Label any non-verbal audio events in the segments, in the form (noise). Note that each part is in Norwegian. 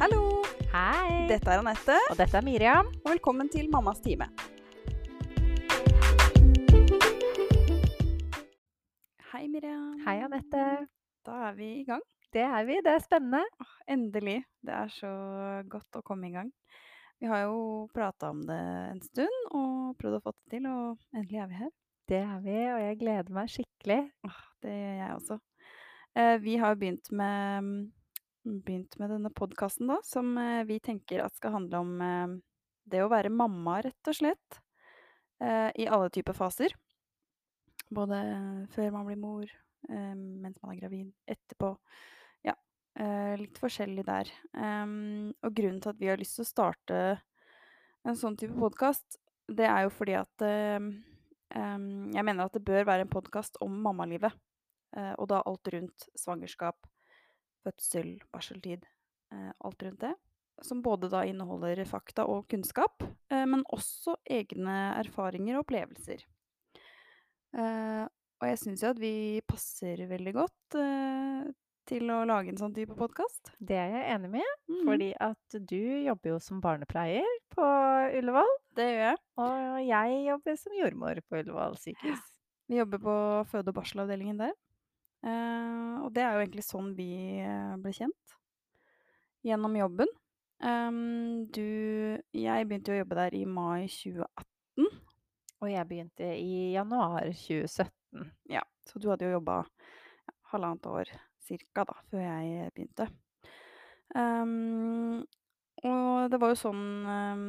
Hallo! Hei! Dette er Anette, Og dette er Miriam. og velkommen til Mammas time. Hei, Miriam. Hei, Anette. Da er vi i gang. Det er vi. Det er spennende. Endelig. Det er så godt å komme i gang. Vi har jo prata om det en stund og prøvd å få det til, og endelig er vi her. Det er vi, og jeg gleder meg skikkelig. Åh, det gjør jeg også. Eh, vi har begynt med, begynt med denne podkasten, da, som eh, vi tenker at skal handle om eh, det å være mamma, rett og slett. Eh, I alle typer faser. Både før man blir mor, mens man er gravid, etterpå. Ja. litt forskjellig der. Og grunnen til at vi har lyst til å starte en sånn type podkast, det er jo fordi at jeg mener at det bør være en podkast om mammalivet. Og da alt rundt svangerskap, fødsel, barseltid. Eh, alt rundt det. Som både da inneholder fakta og kunnskap, eh, men også egne erfaringer og opplevelser. Eh, og jeg syns jo at vi passer veldig godt eh, til å lage en sånn type podkast. Det er jeg enig med, mm. fordi at du jobber jo som barnepleier på Ullevål. Det gjør jeg. Og jeg jobber som jordmor på Ullevål sykehus. Vi jobber på føde- og barselavdelingen der. Eh, og det er jo egentlig sånn vi eh, ble kjent. Gjennom jobben. Um, du Jeg begynte jo å jobbe der i mai 2018. Og jeg begynte i januar 2017. Ja, så du hadde jo jobba ja, halvannet år cirka da, før jeg begynte. Um, og det var jo sånn, um,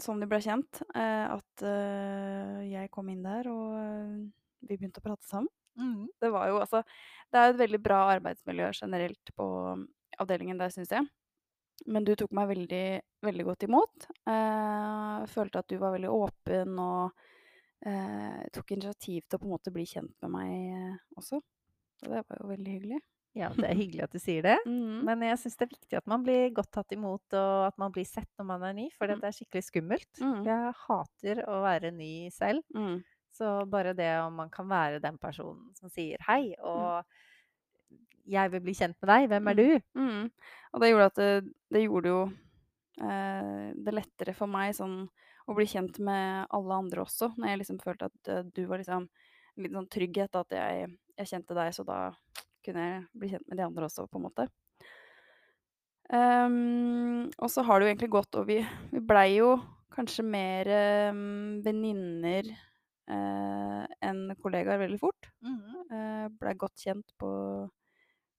sånn vi ble kjent, uh, at uh, jeg kom inn der, og vi begynte å prate sammen. Mhm. Det var jo altså Det er et veldig bra arbeidsmiljø generelt på avdelingen der, syns jeg. Men du tok meg veldig, veldig godt imot. Eh, følte at du var veldig åpen og eh, tok initiativ til å på en måte bli kjent med meg eh, også. Så det var jo veldig hyggelig. Ja, det er hyggelig at du sier det. (laughs) Mm. Men jeg syns det er viktig at man blir godt tatt imot, og at man blir sett når man er ny, for Mm. det er skikkelig skummelt. Mm. Jeg hater å være ny selv. Mm. Så bare det om man kan være den personen som sier hei, og 'jeg vil bli kjent med deg, hvem er Mm. du?' Mm. Og det gjorde at det, det gjorde jo eh, det lettere for meg sånn å bli kjent med alle andre også, når jeg liksom følte at eh, du var liksom en liten sånn trygghet, at jeg, jeg kjente deg, så da kunne jeg bli kjent med de andre også, på en måte. Um, og så har det jo egentlig gått, og vi, vi blei jo kanskje mer um, venninner eh, enn kollegaer veldig fort. Mhm. eh, Blei godt kjent på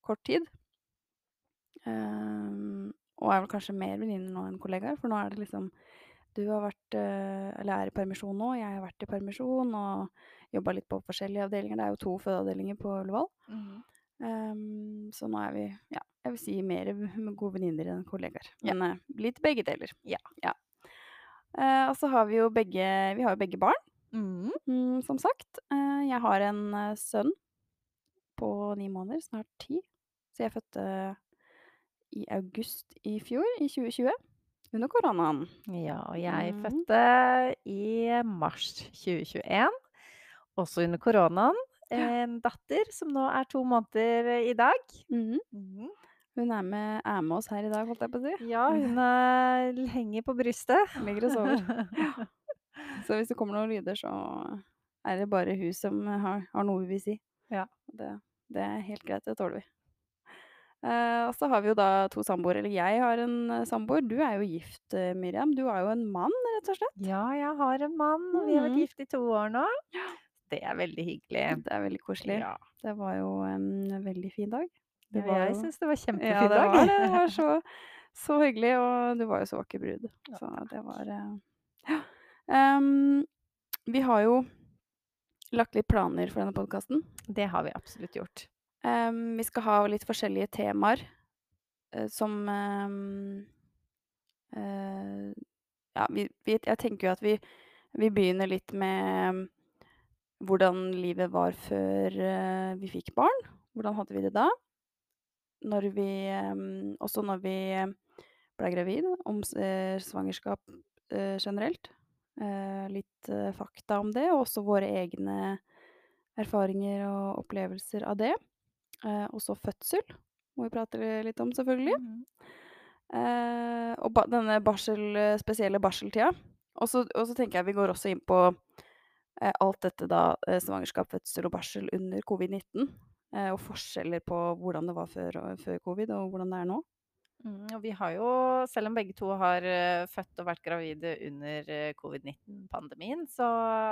kort tid. Eh, og er vel kanskje mer venninner nå enn kollegaer, for nå er det liksom Du har vært eh, Eller er i permisjon nå, jeg har vært i permisjon og jobba litt på forskjellige avdelinger. Det er jo to fødeavdelinger på Ullevål. Mhm. Ehm, så nå er vi, ja, jeg vil si mer gode venninner enn kollegaer. Ja. Men eh, litt begge deler. Ja. Eh, og så har vi jo begge Vi har jo begge barn. Mhm. Mm, som sagt. Eh, jeg har en eh, sønn på ni måneder, snart ti. Så jeg fødte i august i fjor, i 2020. Under koronaen. Ja, og jeg mm. fødte i mars 2021, også under koronaen. En datter som nå er to måneder i dag. Mm. Mhm. Hun er med, er med oss her i dag, holdt jeg på å si. Ja, hun er, henger på brystet. Ligger og sover. (laughs) Så hvis det kommer noen lyder, så er det bare hun som har, har noe hun vil si. Ja. Det, det er helt greit, det tåler vi. Uh, og så har vi jo da to samboere. Eller jeg har en eh, samboer. Du er jo gift, eh, Miriam. Du er jo en mann, rett og slett. Ja, jeg har en mann, og vi har vært Mhm. gift i to år nå. Det er veldig hyggelig. Det er veldig koselig. Ja, Det var jo en veldig fin dag. Det ja, jeg jo- syns det var Ja, kjempefin det dag. var det. Det var (laughs) så, så hyggelig, og du var jo så vakker brud. Så det var Em, vi har jo lagt litt planer for denne podkasten. Det har vi absolutt gjort. vi skal ha litt forskjellige temaer uh, som um, uh, Ja, vi, vi, jeg tenker jo at vi, vi begynner litt med hvordan livet var før uh, vi fikk barn. Hvordan hadde vi det da? Når vi Også når vi ble gravid. Om svangerskap generelt. Eh, litt eh, fakta om det, og også våre egne erfaringer og opplevelser av det. Eh, og så fødsel, må vi prate litt om, selvfølgelig. Mm. Eh, og ba denne barsel spesielle barseltida. Og så tenker jeg vi går også inn på, eh, alt dette da, svangerskap, fødsel og barsel under covid-19, eh, og forskjeller på hvordan det var før før covid, og hvordan det er nå. Mm, og vi har jo, selv om begge to har eh, født og vært gravide under eh, covid-19-pandemien, så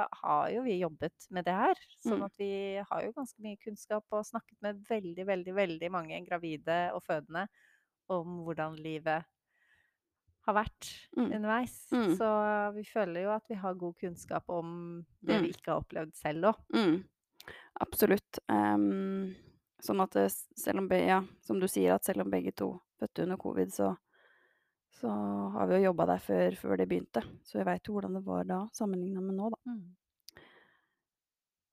har jo vi jobbet med det her. Sånn Mm. at vi har jo ganske mye kunnskap og snakket med veldig, veldig, veldig mange gravide og fødende om hvordan livet har vært Mm. underveis. Mm. Så vi føler jo at vi har god kunnskap om det Mm. vi ikke har opplevd selv òg. Mm. Absolutt. Um, sånn at selv om ja, som du sier, at selv om begge to fødte under covid, så så har vi jo jobba der før før det begynte. Så vi veit jo hvordan det var da, sammenligna med nå, da. Mm.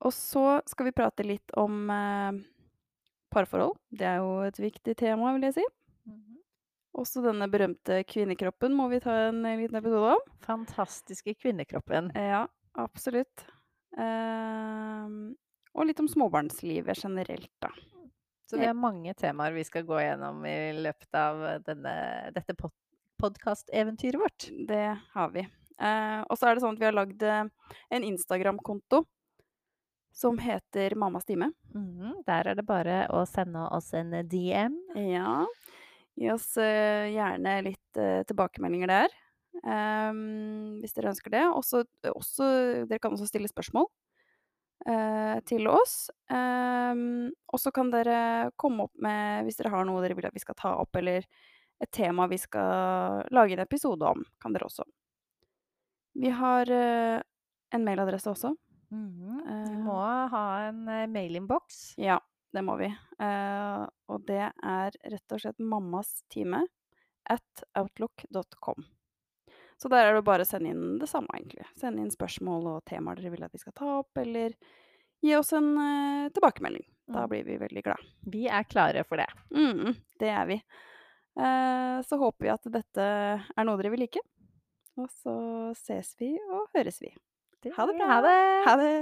Og så skal vi prate litt om, eh, parforhold. Det er jo et viktig tema, vil jeg si. Mhm. Også denne berømte kvinnekroppen må vi ta en eh, liten episode om. Fantastiske kvinnekroppen. Ja, absolutt. Eh, og litt om småbarnslivet generelt, da. Så vi har mange temaer vi skal gå gjennom i løpet av denne, dette pod podkasteventyret vårt. Det har vi. Eh, og så er det sånn at vi har lagd eh, en Instagram-konto som heter Mammas time. Mhm, Der er det bare å sende oss en DM. Ja. Gi oss eh, gjerne litt eh, tilbakemeldinger der, Um, hvis dere ønsker det. Også, også, dere kan også stille spørsmål til oss. Ehm, og så kan dere komme opp med hvis dere har noe dere vil at vi skal ta opp, eller et tema vi skal lage en episode om, kan dere også. Vi har eh, en mailadresse også. Mhm, Vi Eh. må ha en eh, mailinnboks. Ja, det må vi. Eh, og det er rett og slett mammastime at outlook.com. Så der er det bare å sende inn det samme, egentlig. Sende inn spørsmål og temaer dere vil at vi skal ta opp, eller gi oss en uh, tilbakemelding. Da Mm. blir vi veldig glad. Vi er klare for det. Mm, det er vi. Uh, så håper vi at dette er noe dere vil like. Og så ses vi og høres vi. Ha det bra. Ha det! Ha det!